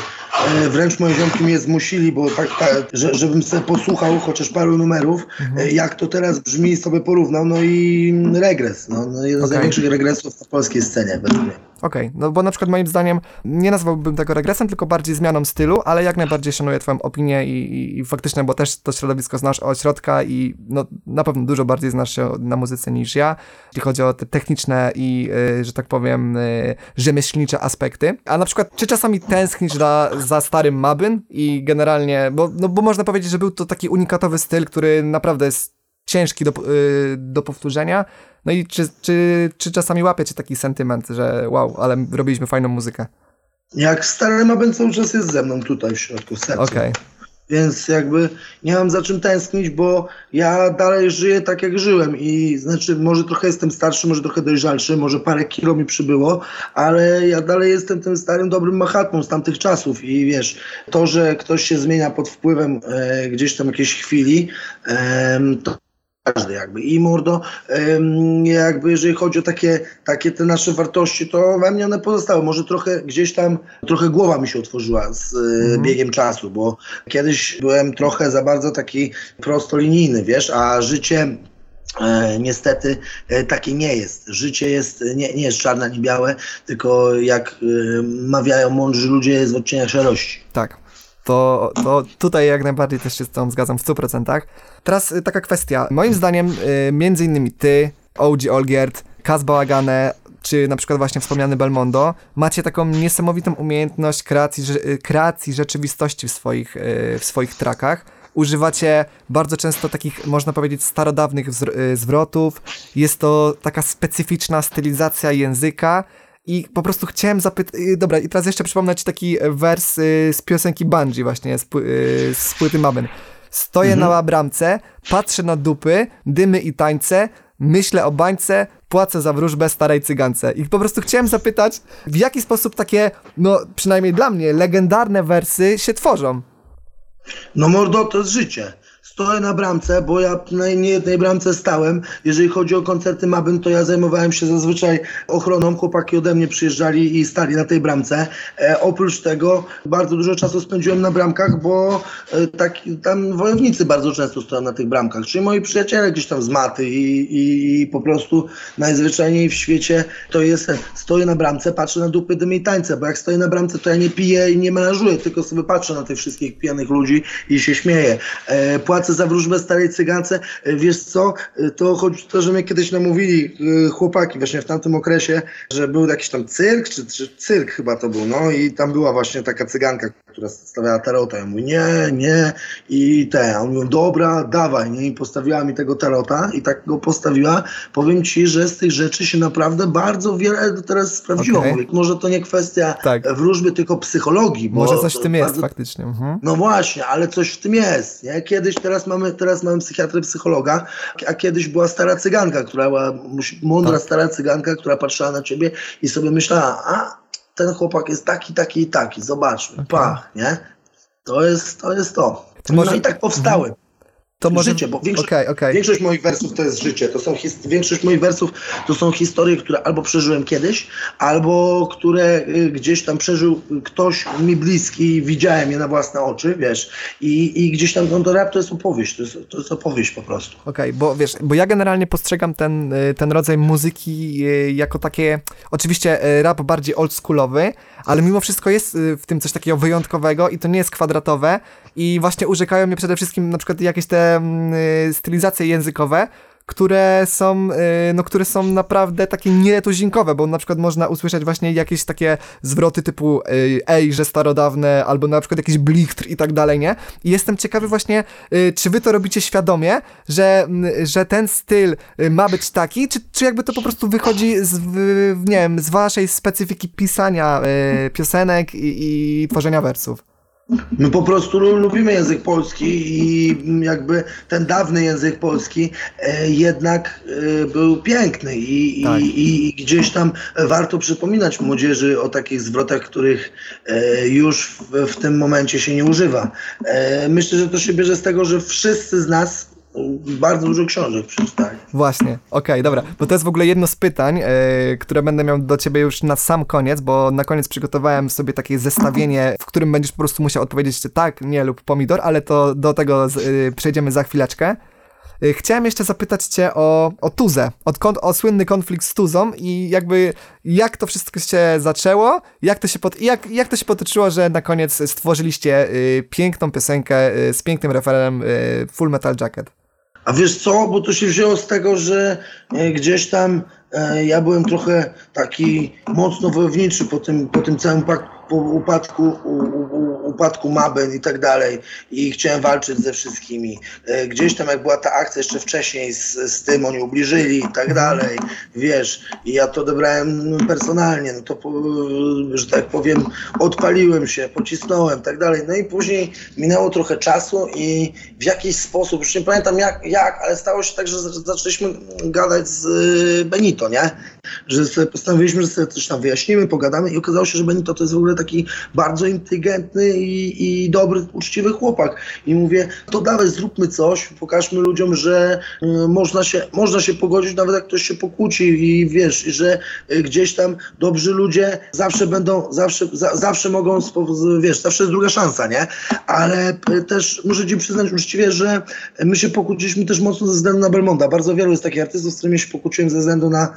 wręcz moje ziomki mnie zmusili, bo tak, tak że, żebym sobie posłuchał chociaż paru numerów, mhm. e, jak to teraz brzmi sobie porównał, no i regres, no, no jeden okay. z największych regresów na polskiej scenie według mnie. Okej, okay. no bo na przykład moim zdaniem nie nazwałbym tego regresem, tylko bardziej zmianą stylu, ale jak najbardziej szanuję twoją opinię i, i, i faktycznie, bo też to środowisko znasz od środka i no, na pewno dużo bardziej znasz się na muzyce niż ja, jeśli chodzi o te techniczne i, y, że tak powiem, y, rzemieślnicze aspekty. A na przykład, czy czasami tęsknisz za, za starym Mabyn i generalnie, bo, no, bo można powiedzieć, że był to taki unikatowy styl, który naprawdę jest ciężki do, y, do powtórzenia. No i czy, czy, czy czasami łapiecie taki sentyment, że wow, ale robiliśmy fajną muzykę? Jak stary Mabyn cały czas jest ze mną tutaj w środku. Okej. Okay. Więc jakby nie mam za czym tęsknić, bo ja dalej żyję tak jak żyłem i znaczy może trochę jestem starszy, może trochę dojrzalszy, może parę kilo mi przybyło, ale ja dalej jestem tym starym dobrym Mahatmą z tamtych czasów i wiesz, to, że ktoś się zmienia pod wpływem e, gdzieś tam jakiejś chwili, e, to każdy jakby. I mordo, jakby jeżeli chodzi o takie, takie te nasze wartości, to we mnie one pozostały. Może trochę gdzieś tam, trochę głowa mi się otworzyła z mm. biegiem czasu, bo kiedyś byłem trochę za bardzo taki prostolinijny, wiesz, a życie E, niestety e, takie nie jest. Życie jest, nie, nie jest czarne ani białe, tylko jak e, mawiają mądrzy ludzie, jest w odcieniach szarości. Tak to, to tutaj jak najbardziej też się z tą zgadzam w 100%. Teraz y, taka kwestia. Moim zdaniem y, między innymi ty, OG Olgierd, Kaz Bałagane, czy na przykład właśnie wspomniany Belmondo, macie taką niesamowitą umiejętność kreacji, y, kreacji rzeczywistości w swoich, w swoich trackach. Używacie bardzo często takich, można powiedzieć, starodawnych zwrotów. Jest to taka specyficzna stylizacja języka, i po prostu chciałem zapytać, y, dobra, i teraz jeszcze przypomnę ci taki wers y, z piosenki Bungie właśnie, z, y, z płyty Maben. Stoję mhm. na bramce, patrzę na dupy, dymy i tańce, myślę o bańce, płacę za wróżbę starej cygance. I po prostu chciałem zapytać, w jaki sposób takie, no przynajmniej dla mnie, legendarne wersy się tworzą? No mordo, to jest życie stoję na bramce, bo ja na niejednej bramce stałem. Jeżeli chodzi o koncerty Mabyn, to ja zajmowałem się zazwyczaj ochroną. Chłopaki ode mnie przyjeżdżali i stali na tej bramce. E, oprócz tego bardzo dużo czasu spędziłem na bramkach, bo e, tak, tam wojownicy bardzo często stoją na tych bramkach. Czyli moi przyjaciele gdzieś tam z maty i, i, i po prostu najzwyczajniej w świecie to jest, stoję na bramce, patrzę na dupy dymy i tańce, bo jak stoję na bramce, to ja nie piję i nie menażuję, tylko sobie patrzę na tych wszystkich pijanych ludzi i się śmieję. E, płacę za wróżbę starej cygance. E, wiesz co, e, to o to, że mnie kiedyś namówili e, chłopaki właśnie w tamtym okresie, że był jakiś tam cyrk, czy, czy cyrk chyba to był, no i tam była właśnie taka cyganka, która stawiała tarota. Ja mówię, nie, nie i te, a on mówił, dobra, dawaj, nie, i postawiła mi tego tarota i tak go postawiła. Powiem ci, że z tych rzeczy się naprawdę bardzo wiele teraz sprawdziło. Okay. Mówię, może to nie kwestia tak. wróżby, tylko psychologii. Może coś w tym bardzo... jest faktycznie. Mhm. No właśnie, ale coś w tym jest, nie? Kiedyś, teraz mamy, teraz mamy psychiatrę, psychologa, a kiedyś była stara cyganka, która była mądra tak. stara cyganka, która patrzyła na ciebie i sobie myślała, a ten chłopak jest taki, taki i taki, zobaczmy, okay. pach, nie? To jest to. Jest to. to może... No i tak powstały. Mhm to może... Życie, bo większość, okay, okay. większość moich wersów to jest życie. To są większość moich wersów to są historie, które albo przeżyłem kiedyś, albo które y, gdzieś tam przeżył ktoś mi bliski, widziałem je na własne oczy, wiesz. I, i gdzieś tam no, to rap to jest opowieść, to jest, to jest opowieść po prostu. Okej, okay, bo wiesz, bo ja generalnie postrzegam ten, y, ten rodzaj muzyki y, jako takie, oczywiście rap bardziej oldschoolowy, ale mimo wszystko jest w tym coś takiego wyjątkowego i to nie jest kwadratowe i właśnie urzekają mnie przede wszystkim na przykład jakieś te mm, y, stylizacje językowe, które są, y, no, które są naprawdę takie nietuzinkowe, bo na przykład można usłyszeć właśnie jakieś takie zwroty typu y, ej, że starodawne, albo na przykład jakiś blichtr i tak dalej, nie? I jestem ciekawy właśnie, czy wy to robicie świadomie, że, mm, że ten styl ma być taki, czy, czy jakby to po prostu wychodzi z, nie wiem, z waszej specyfiki pisania piosenek i, i tworzenia wersów? My po prostu lubimy język polski i jakby ten dawny język polski e, jednak e, był piękny i, tak. i, i, gdzieś tam warto przypominać młodzieży o takich zwrotach, których e, już w, w tym momencie się nie używa. Myślę, że to się bierze z tego, że wszyscy z nas bardzo dużo książek przeczytali. Właśnie, okej, okay, dobra, bo to jest w ogóle jedno z pytań, e, które będę miał do ciebie już na sam koniec, bo na koniec przygotowałem sobie takie zestawienie, w którym będziesz po prostu musiał odpowiedzieć tak, nie lub pomidor, ale to do tego z, e, przejdziemy za chwileczkę. E, chciałem jeszcze zapytać cię o, o Tuzę, o, o słynny konflikt z Tuzą i jakby jak to wszystko się zaczęło, jak to się, pod, jak, jak to się potoczyło, że na koniec stworzyliście piękną piosenkę z pięknym referem Full Metal Jacket. A wiesz co, bo to się wzięło z tego, że e, gdzieś tam e, ja byłem trochę taki mocno wojowniczy po tym, po tym całym po upadku, u, u, upadku Maben i tak dalej i chciałem walczyć ze wszystkimi. E, gdzieś tam jak była ta akcja jeszcze wcześniej z, z tym, oni ubliżyli i tak dalej, wiesz, i ja to odebrałem personalnie, no to, że tak powiem, odpaliłem się, pocisnąłem tak dalej. No i później minęło trochę czasu i w jakiś sposób, już nie pamiętam jak, jak ale stało się tak, że zaczęliśmy gadać z y, Benito, nie? Że sobie postanowiliśmy, że sobie coś tam wyjaśnimy, pogadamy i okazało się, że Benito to jest w ogóle taki bardzo inteligentny i, i dobry, uczciwy chłopak. I mówię, to dawaj, zróbmy coś, pokażmy ludziom, że y, można, się, można się pogodzić, nawet jak ktoś się pokłóci i wiesz, że y, gdzieś tam dobrzy ludzie zawsze będą, zawsze, za, zawsze mogą, wiesz, zawsze jest druga szansa, nie? Ale y, też muszę ci przyznać uczciwie, że my się pokłóciliśmy też mocno ze względu na Belmonda. Bardzo wielu jest takich artystów, z którymi się pokłóciłem ze względu na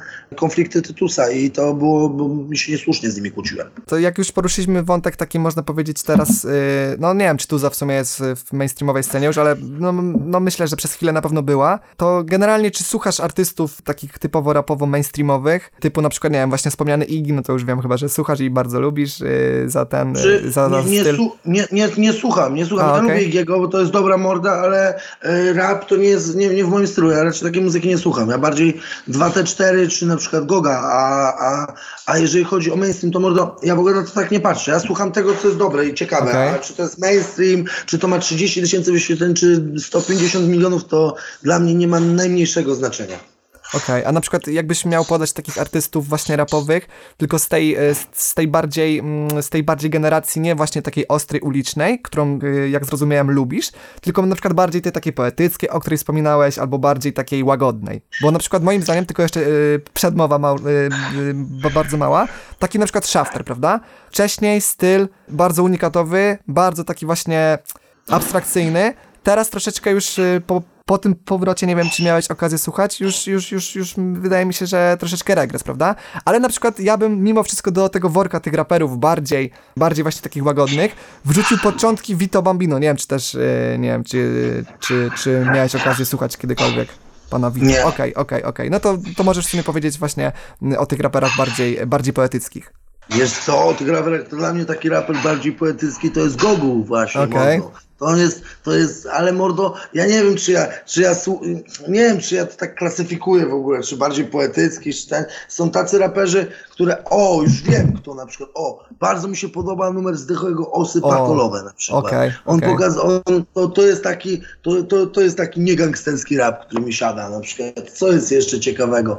konflikty Tytusa i to było, bo mi się niesłusznie z nimi kłóciłem. To jak już poruszyliśmy wątek taki, można powiedzieć teraz, yy, no nie wiem, czy Tuza w sumie jest w mainstreamowej scenie już, ale no, no, myślę, że przez chwilę na pewno była. To generalnie, czy słuchasz artystów takich typowo rapowo mainstreamowych, typu na przykład, nie wiem, właśnie wspomniany Iggy, no to już wiem chyba, że słuchasz i bardzo lubisz yy, za ten, yy, za, za nie, styl. Nie, nie, nie, słucham, nie słucham, A, ja okay. lubię Iggy'ego, bo to jest dobra morda, ale yy, rap to nie jest, nie, nie w moim stylu, ja raczej takiej muzyki nie słucham, ja bardziej 2T4 czy na przykład Goga, a, a, a jeżeli chodzi o mainstream, to mordo, ja w ogóle na to tak nie patrzę, ja słucham tego, co jest dobre i ciekawe, okay. a czy to jest mainstream, czy to ma 30 tysięcy wyświetleń, czy 150 milionów, to dla mnie nie ma najmniejszego znaczenia. Okej, okay. a na przykład jakbyś miał podać takich artystów właśnie rapowych, tylko z tej, e, z tej bardziej, mm, z tej bardziej generacji, nie właśnie takiej ostrej ulicznej, którą e, jak zrozumiałem lubisz, tylko na przykład bardziej tej takiej poetyckiej, o której wspominałeś, albo bardziej takiej łagodnej. Bo na przykład moim zdaniem, tylko jeszcze yy, przedmowa ma, bardzo mała, taki na przykład Shafter, prawda? Wcześniej styl bardzo unikatowy, bardzo taki właśnie abstrakcyjny, teraz troszeczkę już po, po tym powrocie, nie wiem, czy miałeś okazję słuchać, już, już, już, już wydaje mi się, że troszeczkę regres, prawda? Ale na przykład ja bym mimo wszystko do tego worka tych raperów bardziej, bardziej właśnie takich łagodnych, wrzucił początki Vito Bambino. Nie wiem, czy też, yy, nie wiem, czy, czy, czy miałeś okazję słuchać kiedykolwiek pana Vito. Okej, okej, okej. Okay, No to, to możesz w sumie powiedzieć właśnie o tych raperach bardziej, bardziej poetyckich. Wiesz co, tych raperach to dla mnie taki raper bardziej poetycki to jest Gogu właśnie. Okay. To jest, to jest, ale mordo, ja nie wiem, czy ja, czy ja, nie wiem, czy ja to tak klasyfikuję w ogóle, czy bardziej poetycki, czy ten. Są tacy raperzy, które, o, już wiem kto na przykład, o, bardzo mi się podoba numer Zdychłego Osy Pakolowe na przykład. Okay, on okay. pokazał, on, to, to jest taki, to, to, to jest taki niegangsterski rap, który mi siada na przykład. Co jest jeszcze ciekawego?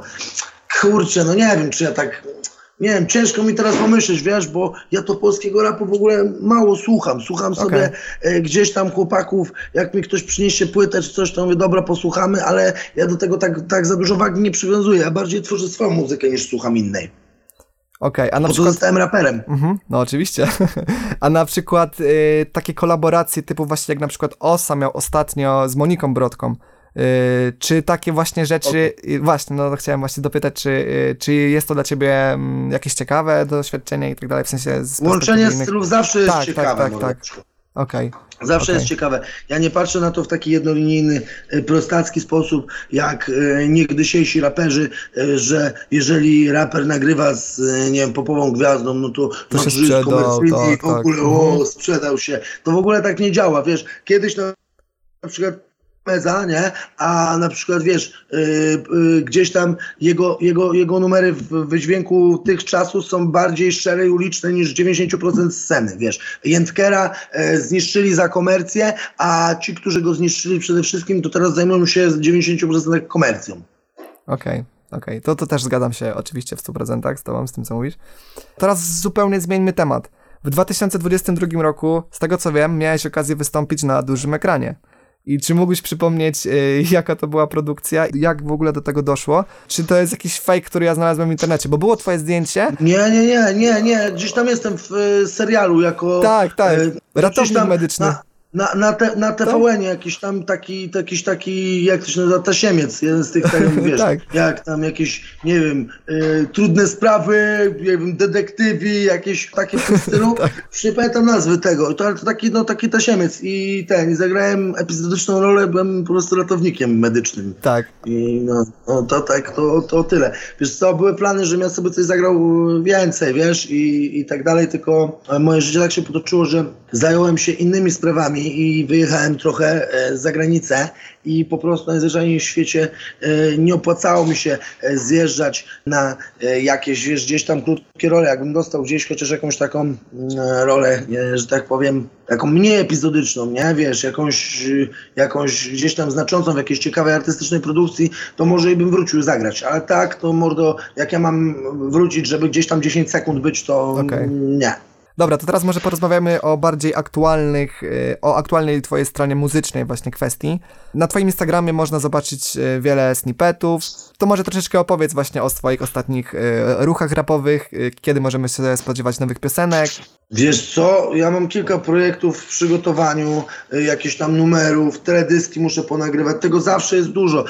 Kurczę, no nie wiem, czy ja tak nie wiem, ciężko mi teraz pomyśleć, wiesz, bo ja to polskiego rapu w ogóle mało słucham. Słucham sobie e, gdzieś tam chłopaków, jak mi ktoś przyniesie płytę czy coś, to mówię, dobra, posłuchamy, ale ja do tego tak, tak za dużo wagi nie przywiązuję. Ja bardziej tworzę swoją muzykę niż słucham innej. Okej, okay, a na Bo przykład... zostałem raperem. Mhm, no oczywiście. a na przykład y, takie kolaboracje typu właśnie jak na przykład Osa miał ostatnio z Moniką Brodką. Y, czy takie właśnie rzeczy, okay. właśnie, no chciałem właśnie dopytać, czy, y, czy jest to dla ciebie mm, jakieś ciekawe doświadczenie i tak dalej, w sensie... Z Łączenie stylów zawsze jest tak, tak ciekawe. Tak, tak, tak. Okej. Okay. Zawsze okay. jest ciekawe. Ja nie patrzę na to w taki jednolinijny, y, prostacki sposób, jak niegdysiejsi raperzy, że jeżeli raper nagrywa z, nie wiem, popową gwiazdą, no to, to się sprzedał, tak, w ogóle, tak. o, mhm. sprzedał się. To w ogóle tak nie działa, wiesz. Kiedyś na, na przykład Meza, nie? A na przykład wiesz, yy, yy, gdzieś tam jego, jego, jego numery w wydźwięku tych czasów są bardziej szczere i uliczne niż 90% sceny, wiesz. Jędkera yy, zniszczyli za komercję, a ci, którzy go zniszczyli przede wszystkim, to teraz zajmują się 90% komercją. Okej. Okay. Okej, okay. to, to też zgadzam się oczywiście w 100% z tobą, z tym co mówisz. Teraz zupełnie zmieńmy temat. W 2022 roku, z tego co wiem, miałeś okazję wystąpić na dużym ekranie. I czy mógłbyś przypomnieć, yy, jaka to była produkcja, jak w ogóle do tego doszło? Czy to jest jakiś fake, który ja znalazłem w internecie? Bo było twoje zdjęcie? Nie, nie, nie, nie, nie. Gdzieś tam jestem w y, serialu jako... Tak, tak. Y, Ratownik medyczny. Na, na, na, te, na tvn jakiś tam taki, jakiś taki, jak to się nazywa, tasiemiec, jeden z tych, tak, wiesz, tak. jak tam jakieś, nie wiem, y, trudne sprawy, nie wiem, detektywi, jakieś takie w tym stylu. tak. Nie pamiętam nazwy tego, to, to taki, no, taki tasiemiec i ten, i zagrałem epizodyczną rolę, byłem po prostu ratownikiem medycznym. Tak. I no, no to tak, to, to tyle. Wiesz co, były plany, żebym ja sobie coś zagrał więcej, wiesz, i, i tak dalej, tylko moje życie tak się potoczyło, że zająłem się innymi sprawami, i wyjechałem trochę e, za granicę i po prostu najzwyczajniej w świecie e, nie opłacało mi się e, zjeżdżać na jakieś, wiesz, gdzieś tam krótkie role. Jakbym dostał gdzieś chociaż jakąś taką mm, rolę, że tak powiem, taką mniej epizodyczną, nie? Wiesz, jakąś, jakąś gdzieś tam znaczącą w jakiejś ciekawej artystycznej produkcji, to może i bym wrócił zagrać. Ale tak, to mordo, jak ja mam wrócić, żeby gdzieś tam 10 sekund być, to okay. nie. Dobra, to teraz może porozmawiamy o bardziej aktualnych, y, o aktualnej twojej stronie muzycznej właśnie kwestii. Na twoim Instagramie można zobaczyć y, wiele snippetów. To może troszeczkę opowiedz właśnie o swoich ostatnich y, ruchach rapowych, kiedy możemy się spodziewać nowych piosenek. Wiesz co, ja mam kilka projektów w przygotowaniu, jakieś tam numerów, teledyski muszę ponagrywać, tego zawsze jest dużo.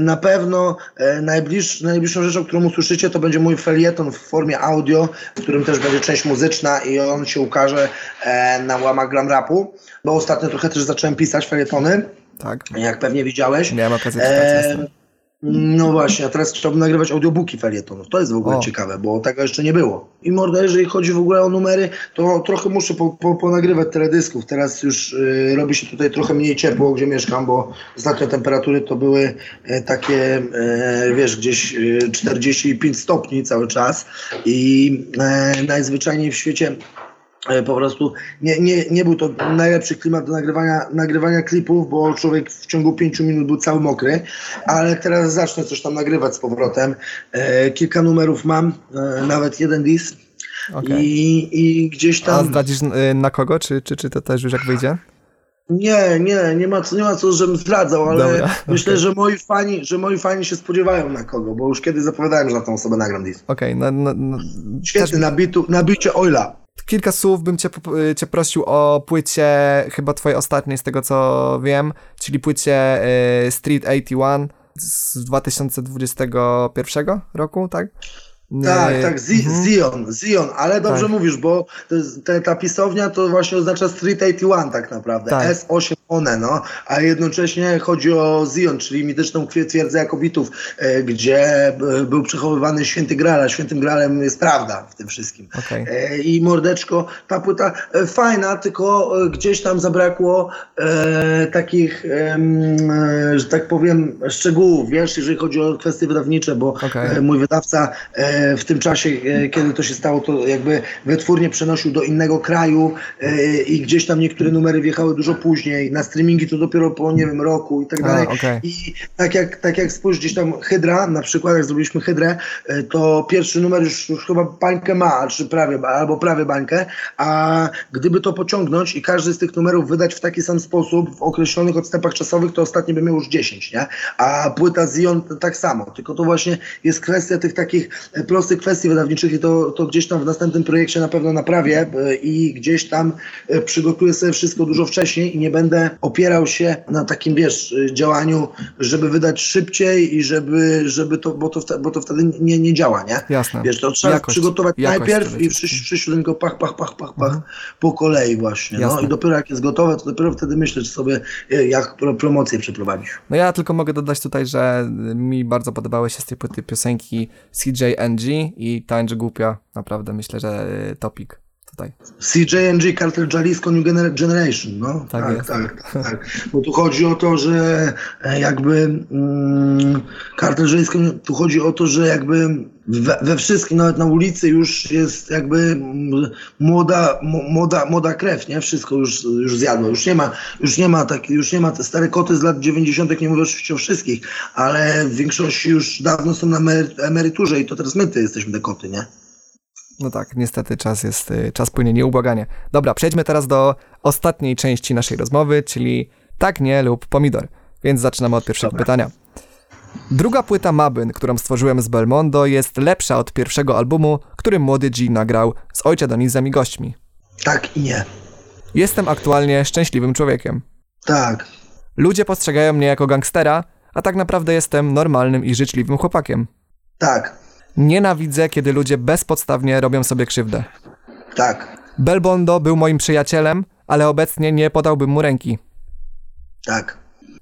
Na pewno najbliż, najbliższą rzeczą, którą usłyszycie, to będzie mój felieton w formie audio, w którym też będzie część muzyczna i on się ukaże e, na łamach glam rapu, bo ostatnio trochę też zacząłem pisać felietony. Tak. Jak pewnie widziałeś. Miałem okazję e, no właśnie, a teraz chciałbym nagrywać audiobooki felietonów. To jest w ogóle o. ciekawe, bo tego jeszcze nie było. I morda, jeżeli chodzi w ogóle o numery, to trochę muszę po, po, ponagrywać teledysków. Teraz już y, robi się tutaj trochę mniej ciepło, gdzie mieszkam, bo ostatnio temperatury to były y, takie, y, wiesz, gdzieś 45 stopni cały czas i najzwyczajniej w świecie E, po prostu nie, nie, nie był to najlepszy klimat do nagrywania, nagrywania klipów, bo człowiek w ciągu pięciu minut był cały mokry, ale teraz zacznę coś tam nagrywać z powrotem. E, kilka numerów mam, e, nawet jeden dis. Okay. I, I gdzieś tam. A zdradzisz e, na kogo, czy, czy, czy to też już jak wyjdzie? Nie, nie, nie ma co, nie ma co żebym zdradzał, ale Dobra, myślę, okay. że moi fani, że moi fani się spodziewają na kogo, bo już kiedyś zapowiadałem, że na tą osobę nagram dis. Okej, okay, no, no, no, Świetny, też... na, bitu, na bicie Oila kilka słów bym cię, cię prosił o płycie, chyba twojej ostatniej z tego co wiem, czyli płycie y, Street 81 z 2021 roku, tak? Tak, tak, mhm. Zion, Zion, ale dobrze tak. mówisz, bo ta pisownia to właśnie oznacza Street 81 tak naprawdę, tak. S8 one, no, a jednocześnie chodzi o Zion, czyli mityczną twierdzę Jakobitów, e, gdzie e, był przechowywany święty Graal, a świętym Graalem jest prawda w tym wszystkim. Okay. E, I mordeczko, ta płyta e, fajna, tylko e, gdzieś tam zabrakło e, takich, że tak powiem, szczegółów, wiesz, jeżeli chodzi o kwestie wydawnicze, bo okay. mój wydawca w tym czasie, e, kiedy to się stało, to jakby wytwórnie przenosił do innego kraju e, i gdzieś tam niektóre numery wjechały dużo później, na streamingi to dopiero po, nie wiem, roku i tak dalej. okay. I tak jak, tak jak spójrz gdzieś tam Hydra, na przykład jak zrobiliśmy Hydrę, e, to pierwszy numer już, już chyba bańkę ma, czy prawie, albo prawie bańkę, a gdyby to pociągnąć i każdy z tych numerów wydać w taki sam sposób, w określonych odstępach czasowych, to ostatni by miał już 10, nie? A płyta Zion tak samo, tylko to właśnie jest kwestia tych takich prostych kwestii wydawniczych i to, to gdzieś tam w następnym projekcie na pewno naprawię e, i gdzieś tam e, przygotuję sobie wszystko dużo wcześniej i nie będę opierał się na takim, wiesz, e, działaniu, żeby wydać szybciej i żeby, żeby to, bo to, bo to wtedy nie, nie działa, nie? Jasne. Wiesz, to trzeba jakość, przygotować jakość najpierw i przyjść tylko pach, pach, pach, pach, pach mhm. po kolei właśnie. No i dopiero jak jest gotowe, to dopiero wtedy myśleć sobie, jak promocję przeprowadzić. No ja tylko mogę dodać tutaj, że mi bardzo podobały się z tej płyty piosenki I tańcz głupia. Naprawdę myślę, że y, topik tutaj. CJNG, Cartel Jalisco New Generation, no. Tak, tak, tak, tak, tak, Bo tu chodzi o to, że e, jakby mm, Cartel Jalisco, tu chodzi o to, że jakby we, we wszystkim, nawet na ulicy już jest jakby mm, młoda, młoda, młoda krew, nie? Wszystko już, już zjadło. Już nie ma, już nie ma tak, już nie ma te stare koty z lat 90., nie mówię oczywiście o wszystkich, ale w większości już dawno są na emeryturze i to teraz my ty jesteśmy te koty, nie? No tak, niestety czas jest, y, czas płynie nieubłaganie. Dobra, przejdźmy teraz do ostatniej części naszej rozmowy, czyli tak, nie lub pomidor. Więc zaczynamy od pierwszego Dobra. pytania. Druga płyta Mabyn, którą stworzyłem z Belmondo, jest lepsza od pierwszego albumu, który młody G nagrał z Ojcia Donizem i gośćmi. Tak i nie. Jestem aktualnie szczęśliwym człowiekiem. Tak. Ludzie postrzegają mnie jako gangstera, a tak naprawdę jestem normalnym i życzliwym chłopakiem. Tak. Nienawidzę, kiedy ludzie bezpodstawnie robią sobie krzywdę. Tak. Belbondo był moim przyjacielem, ale obecnie nie podałbym mu ręki. Tak.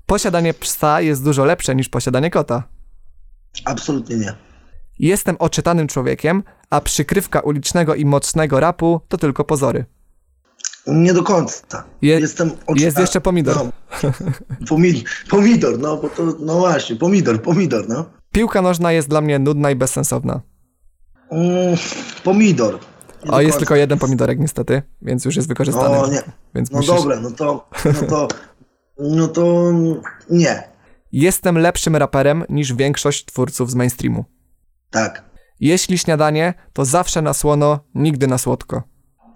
Posiadanie psa jest dużo lepsze niż posiadanie kota. Absolutnie nie. Jestem oczytanym człowiekiem, a przykrywka ulicznego i mocnego rapu to tylko pozory. Nie do końca. Je, Jestem Jest jeszcze pomidor. No, pomidor, pomidor, no bo to, no właśnie, pomidor, pomidor, no. Piłka nożna jest dla mnie nudna i bezsensowna. Mm, pomidor. Nie o, jest tylko jeden pomidorek niestety, więc już jest wykorzystany. No nie. Więc no musisz... dobra, no to, no to, no to nie. Jestem lepszym raperem niż większość twórców z mainstreamu. Tak. Jeśli śniadanie, to zawsze na słono, nigdy na słodko.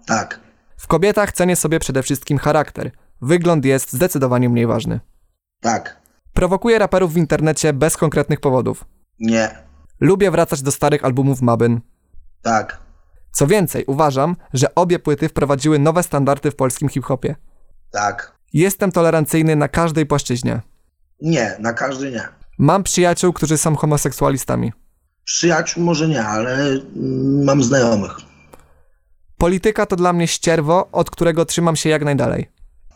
Tak. W kobietach cenię sobie przede wszystkim charakter. Wygląd jest zdecydowanie mniej ważny. Tak. Prowokuję raperów w internecie bez konkretnych powodów. Nie. Lubię wracać do starych albumów Mabyn. Tak. Co więcej, uważam, że obie płyty wprowadziły nowe standardy w polskim hip-hopie. Tak. Jestem tolerancyjny na każdej płaszczyźnie. Nie, na każdej nie. Mam przyjaciół, którzy są homoseksualistami. Przyjaciół może nie, ale mm, mam znajomych. Polityka to dla mnie ścierwo, od którego trzymam się jak najdalej.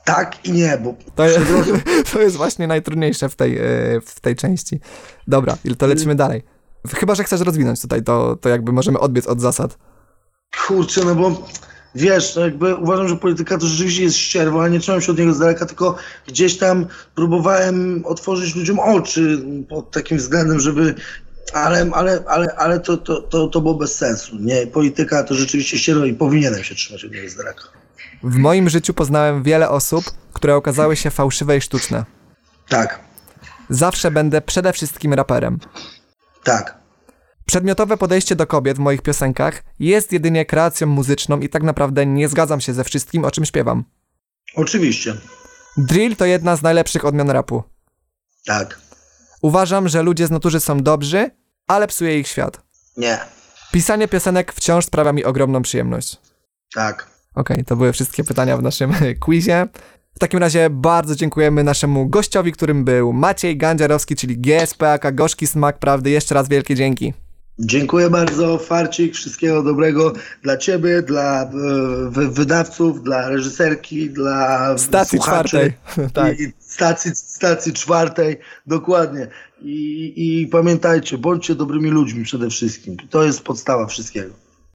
Tak i nie, bo... To jest, to jest właśnie najtrudniejsze w tej, e, w tej części. Dobra, to lecimy dalej. Chyba, że chcesz rozwinąć tutaj, to, to jakby możemy odbiec od zasad. Kurczę, no bo wiesz, no jakby uważam, że polityka to rzeczywiście jest ścierwo, ale nie trzymam się od niego z daleka, tylko gdzieś tam próbowałem otworzyć ludziom oczy pod takim względem, żeby Ale, ale, ale, ale to, to, to, to było bez sensu. Nie, polityka to rzeczywiście się robi, powinienem się trzymać od niego z daleka. W moim życiu poznałem wiele osób, które okazały się fałszywe i sztuczne. Tak. Zawsze będę przede wszystkim raperem. Tak. Przedmiotowe podejście do kobiet w moich piosenkach jest jedynie kreacją muzyczną i tak naprawdę nie zgadzam się ze wszystkim, o czym śpiewam. Oczywiście. Drill to jedna z najlepszych odmian rapu. Tak. Uważam, że ludzie z natury są dobrzy, ale psuje ich świat. Nie. Pisanie piosenek wciąż sprawia mi ogromną przyjemność. Tak. Okej, okay, to były wszystkie pytania w naszym quizie. W takim razie bardzo dziękujemy naszemu gościowi, którym był Maciej Gandziarowski, czyli GSPAK, Gorzki Smak Prawdy. Jeszcze raz wielkie dzięki. Dziękuję bardzo, Farcik. Wszystkiego dobrego dla Ciebie, dla e, wydawców, dla reżyserki, dla stacji czwartej. tak. I stacji, stacji czwartej, dokładnie. I, I pamiętajcie, bądźcie dobrymi ludźmi przede wszystkim. To jest podstawa wszystkiego.